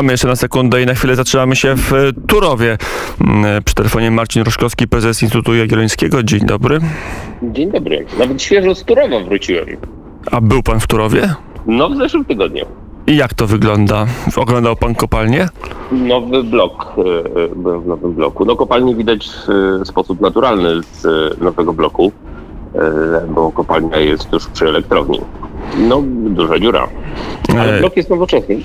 A my jeszcze na sekundę i na chwilę zatrzymamy się w Turowie. Mm, Przy telefonie Marcin Roszkowski, prezes Instytutu Jagiellońskiego. Dzień dobry. Dzień dobry. Nawet świeżo z Turowa wróciłem. A był pan w Turowie? No w zeszłym tygodniu. I jak to wygląda? Oglądał pan kopalnię? Nowy blok. e, e, Byłem w nowym bloku. No kopalnię widać w sposób naturalny z e, nowego bloku, e, bo kopalnia jest tuż przy elektrowni. No, duża dziura. Ale E, blok jest nowoczesny.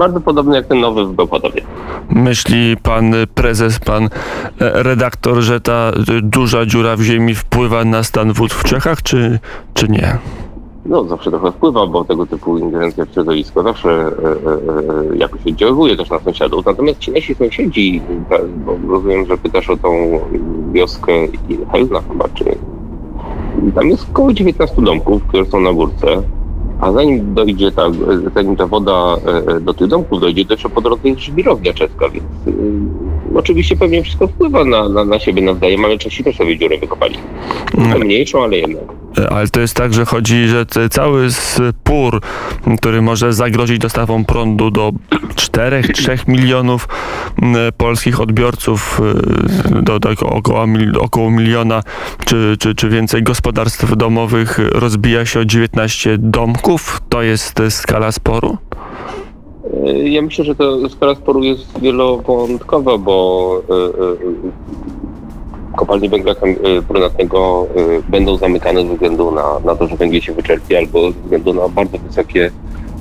Bardzo podobny jak ten nowy w Bełchatowie. Myśli pan prezes, pan e, redaktor, że ta e, duża dziura w ziemi wpływa na stan wód w Czechach, czy, czy nie? No, zawsze trochę wpływa, bo tego typu ingerencja w środowisko zawsze e, e, e, jakoś oddziaływuje też na sąsiadów. Natomiast ci nasi sąsiedzi, bo rozumiem, że pytasz o tą wioskę Helna chyba, czy tam jest około 19 domków, które są na górce, a zanim dojdzie ta, zanim ta woda e, do tych domków dojdzie, to jeszcze po drodze jest żwirownia czeska, więc y, oczywiście pewnie wszystko wpływa na, na, na siebie nawzajem, ale Czesi też sobie dziurę wykopali. Trochę mniejszą, ale jednak. Ale to jest tak, że chodzi, że cały spór, który może zagrozić dostawą prądu do 4-3 milionów polskich odbiorców, e, do, do około, około miliona czy, czy, czy więcej gospodarstw domowych, rozbija się o 19 domków. To jest skala sporu? Ja myślę, że to skala sporu jest wielowątkowa, bo e, e, kopalnie węgla e, brunatnego e, będą zamykane ze względu na, na to, że węgiel się wyczerpie, albo ze względu na bardzo wysokie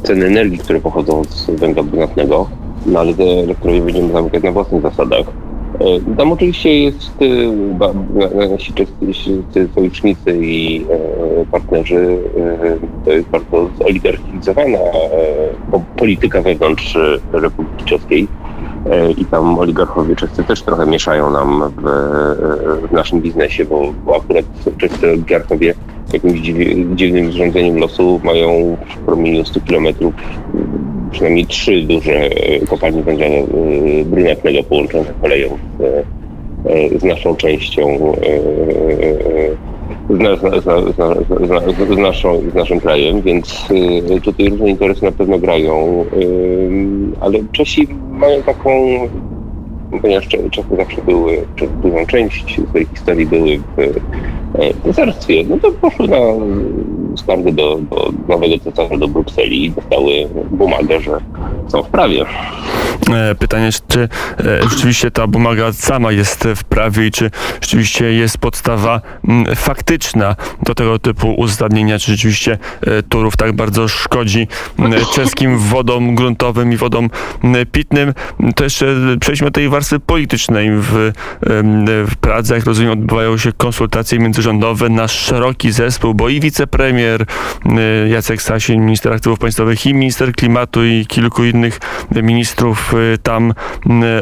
ceny energii, które pochodzą z węgla brunatnego. No ale te elektrownie będziemy zamykać na własnych zasadach. E, Tam oczywiście jest nasi sojusznicy i partnerzy. To jest bardzo zoligarchizowana po- polityka wewnątrz Republiki Czeskiej. E, I tam oligarchowie czescy też trochę mieszają nam w, e, w naszym biznesie, bo, bo akurat czescy oligarchowie jakimś dziwnym zrządzeniem losu mają w promieniu 100 kilometrów przynajmniej trzy duże e, kopalnie węgla brunatnego połączone koleją z, z naszą częścią, z, na, z, na- z, na- z, na- z, na- z, naszą, z naszym krajem, więc e, tutaj różne interesy na pewno grają, e, ale Czesi mają taką, ponieważ Cze- Czechy zawsze były, czy dużą część swojej historii były w e, cesarstwie, no to poszły na skargę do, do nowego cesarza do Brukseli i dostały bumagę, że są w prawie. E, Pytanie czy e, rzeczywiście ta bumaga sama jest w prawie i czy rzeczywiście jest podstawa m, faktyczna do tego typu uzasadnienia, czy rzeczywiście e, Turów tak bardzo szkodzi m, czeskim wodom gruntowym i wodom m, pitnym. To jeszcze przejdźmy do tej warstwy politycznej. W, w Pradze, jak rozumiem, odbywają się konsultacje międzyrządowe na szeroki zespół, bo i wicepremier Jacek Sasin, minister aktywów państwowych i minister klimatu i kilku innych ministrów tam y,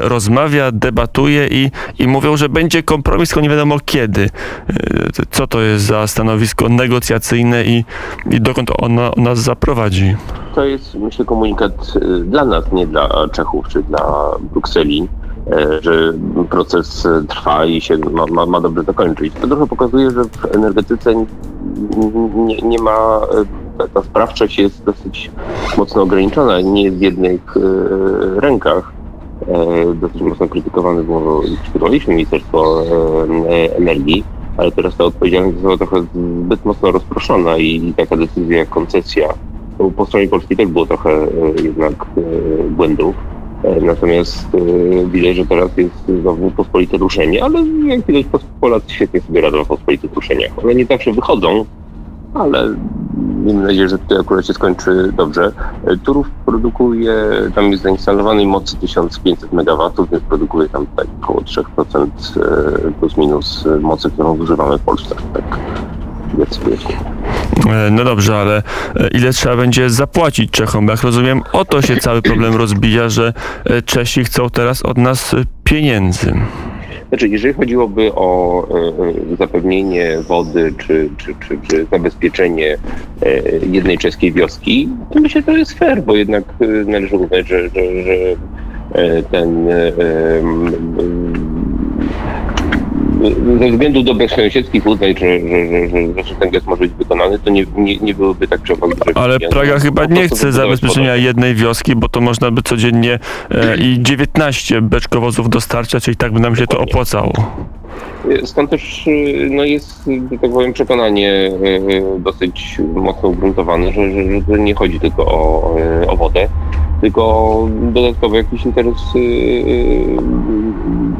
rozmawia, debatuje i, i mówią, że będzie kompromis, tylko nie wiadomo kiedy. Y, Co to jest za stanowisko negocjacyjne i, i dokąd ona nas zaprowadzi? To jest, myślę, komunikat y, dla nas, nie dla Czechów czy dla Brukseli, e, że proces trwa i się ma, ma, ma dobrze zakończyć. To trochę pokazuje, że w energetyce nie, nie ma, ta- ta sprawczość jest dosyć mocno ograniczona, nie jest w jednych e, rękach. E, Dosyć mocno krytykowany było, krytykowaliśmy Ministerstwo e, Energii, ale teraz ta odpowiedzialność została trochę zbyt mocno rozproszona i, i taka decyzja koncesja bo po stronie polskiej też było trochę e, jednak e, błędów. E, Natomiast widać, że teraz jest znowu pospolite ruszenie, ale jak widać Polacy świetnie sobie radzą w pospolitych ruszeniach. One nie zawsze wychodzą, ale miejmy nadzieję, że tutaj akurat się skończy dobrze. E, Turów produkuje, tam jest zainstalowanej mocy 1500 MW, więc produkuje tam tak około 3% e, plus minus mocy, którą zużywamy w Polsce. Tak. E, No dobrze, ale ile trzeba będzie zapłacić Czechom? Jak rozumiem, o to się cały problem rozbija, że Czesi chcą teraz od nas pieniędzy. Znaczy, jeżeli chodziłoby o e, e, zapewnienie wody czy, czy, czy, czy zabezpieczenie e, jednej czeskiej wioski, to myślę, że to jest fair, bo jednak należy uznać, że, że, że ten ze względu do bezsąsiedzkich uznań, że, że, że, że, ten gest może być wykonany, to nie, nie, nie byłyby tak że... Ale Praga chyba nie chce zabezpieczenia jednej wioski, bo to można by codziennie e, i 19 beczkowozów dostarczać i tak by nam się to opłacało. Stąd też y, no jest, tak powiem, przekonanie y, dosyć mocno ugruntowane, że, że, że nie chodzi tylko o, y, o wodę, tylko dodatkowy jakiś interes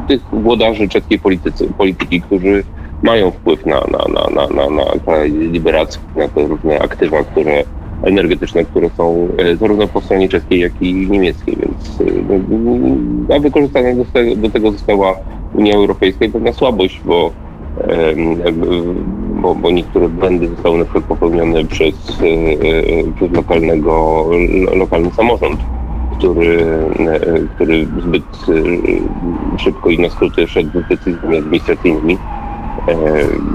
tych włodarzy czeskiej politycy, polityki, którzy mają wpływ na, na, na, na, na, na te liberacje, na te różne aktywa, które energetyczne, które są e, zarówno po stronie czeskiej, jak i niemieckiej, więc no, a wykorzystana do, te- do tego została Unia Europejska i pewna słabość, bo, bo, bo niektóre błędy zostały na przykład popełnione przez, e, e, przez lokalnego, lo- lokalny samorząd, który, e, który zbyt e, szybko i na skróty szedł z decyzjami administracyjnymi. E,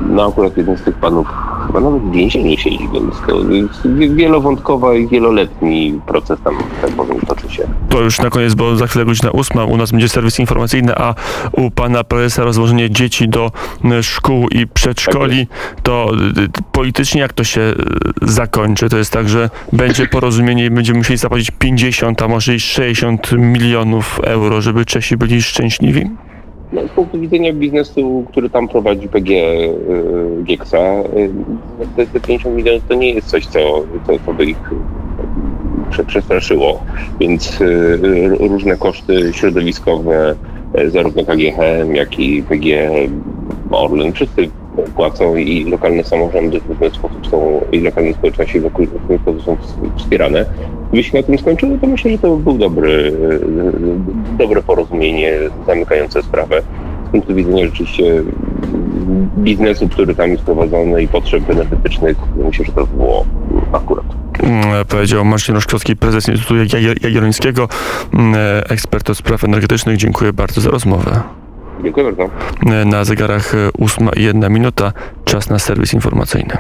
No akurat jeden z tych panów chyba nawet w więzieniu siedzi, więc to jest wielowątkowa i wieloletni proces tam, tak powiem, się. To już na koniec, bo za chwilę godzina ósma, u nas będzie serwis informacyjny, a u pana prezesa rozłożenie dzieci do m, szkół i przedszkoli, to y, y, politycznie jak to się y, zakończy? To jest tak, że będzie porozumienie i będziemy musieli zapłacić 50, a może i 60 milionów euro, żeby Czesi byli szczęśliwi? No, z punktu widzenia biznesu, który tam prowadzi PG Gieksa, te, te 50 milionów to nie jest coś, co, co, co by ich przestraszyło. Więc y, y, różne koszty środowiskowe, y, zarówno KGHM, jak i PG Orlen, wszyscy płacą i lokalne samorządy w pewien sposób są, i lokalne społeczności w pewien sposób są wspierane. Gdyby się na tym skończyło, to myślę, że to był dobry, y, dobre porozumienie zamykające sprawę. Z punktu widzenia rzeczywiście biznesu, który tam jest prowadzony i potrzeb energetycznych, myślę, że to było akurat. Mm, Powiedział Marcin Roszkowski, prezes Instytutu Jagiel- Jagiellońskiego, mm, ekspert od spraw energetycznych. Dziękuję bardzo za rozmowę. Dziękuję bardzo. Na zegarach 8 i 1 minuta, czas na serwis informacyjny.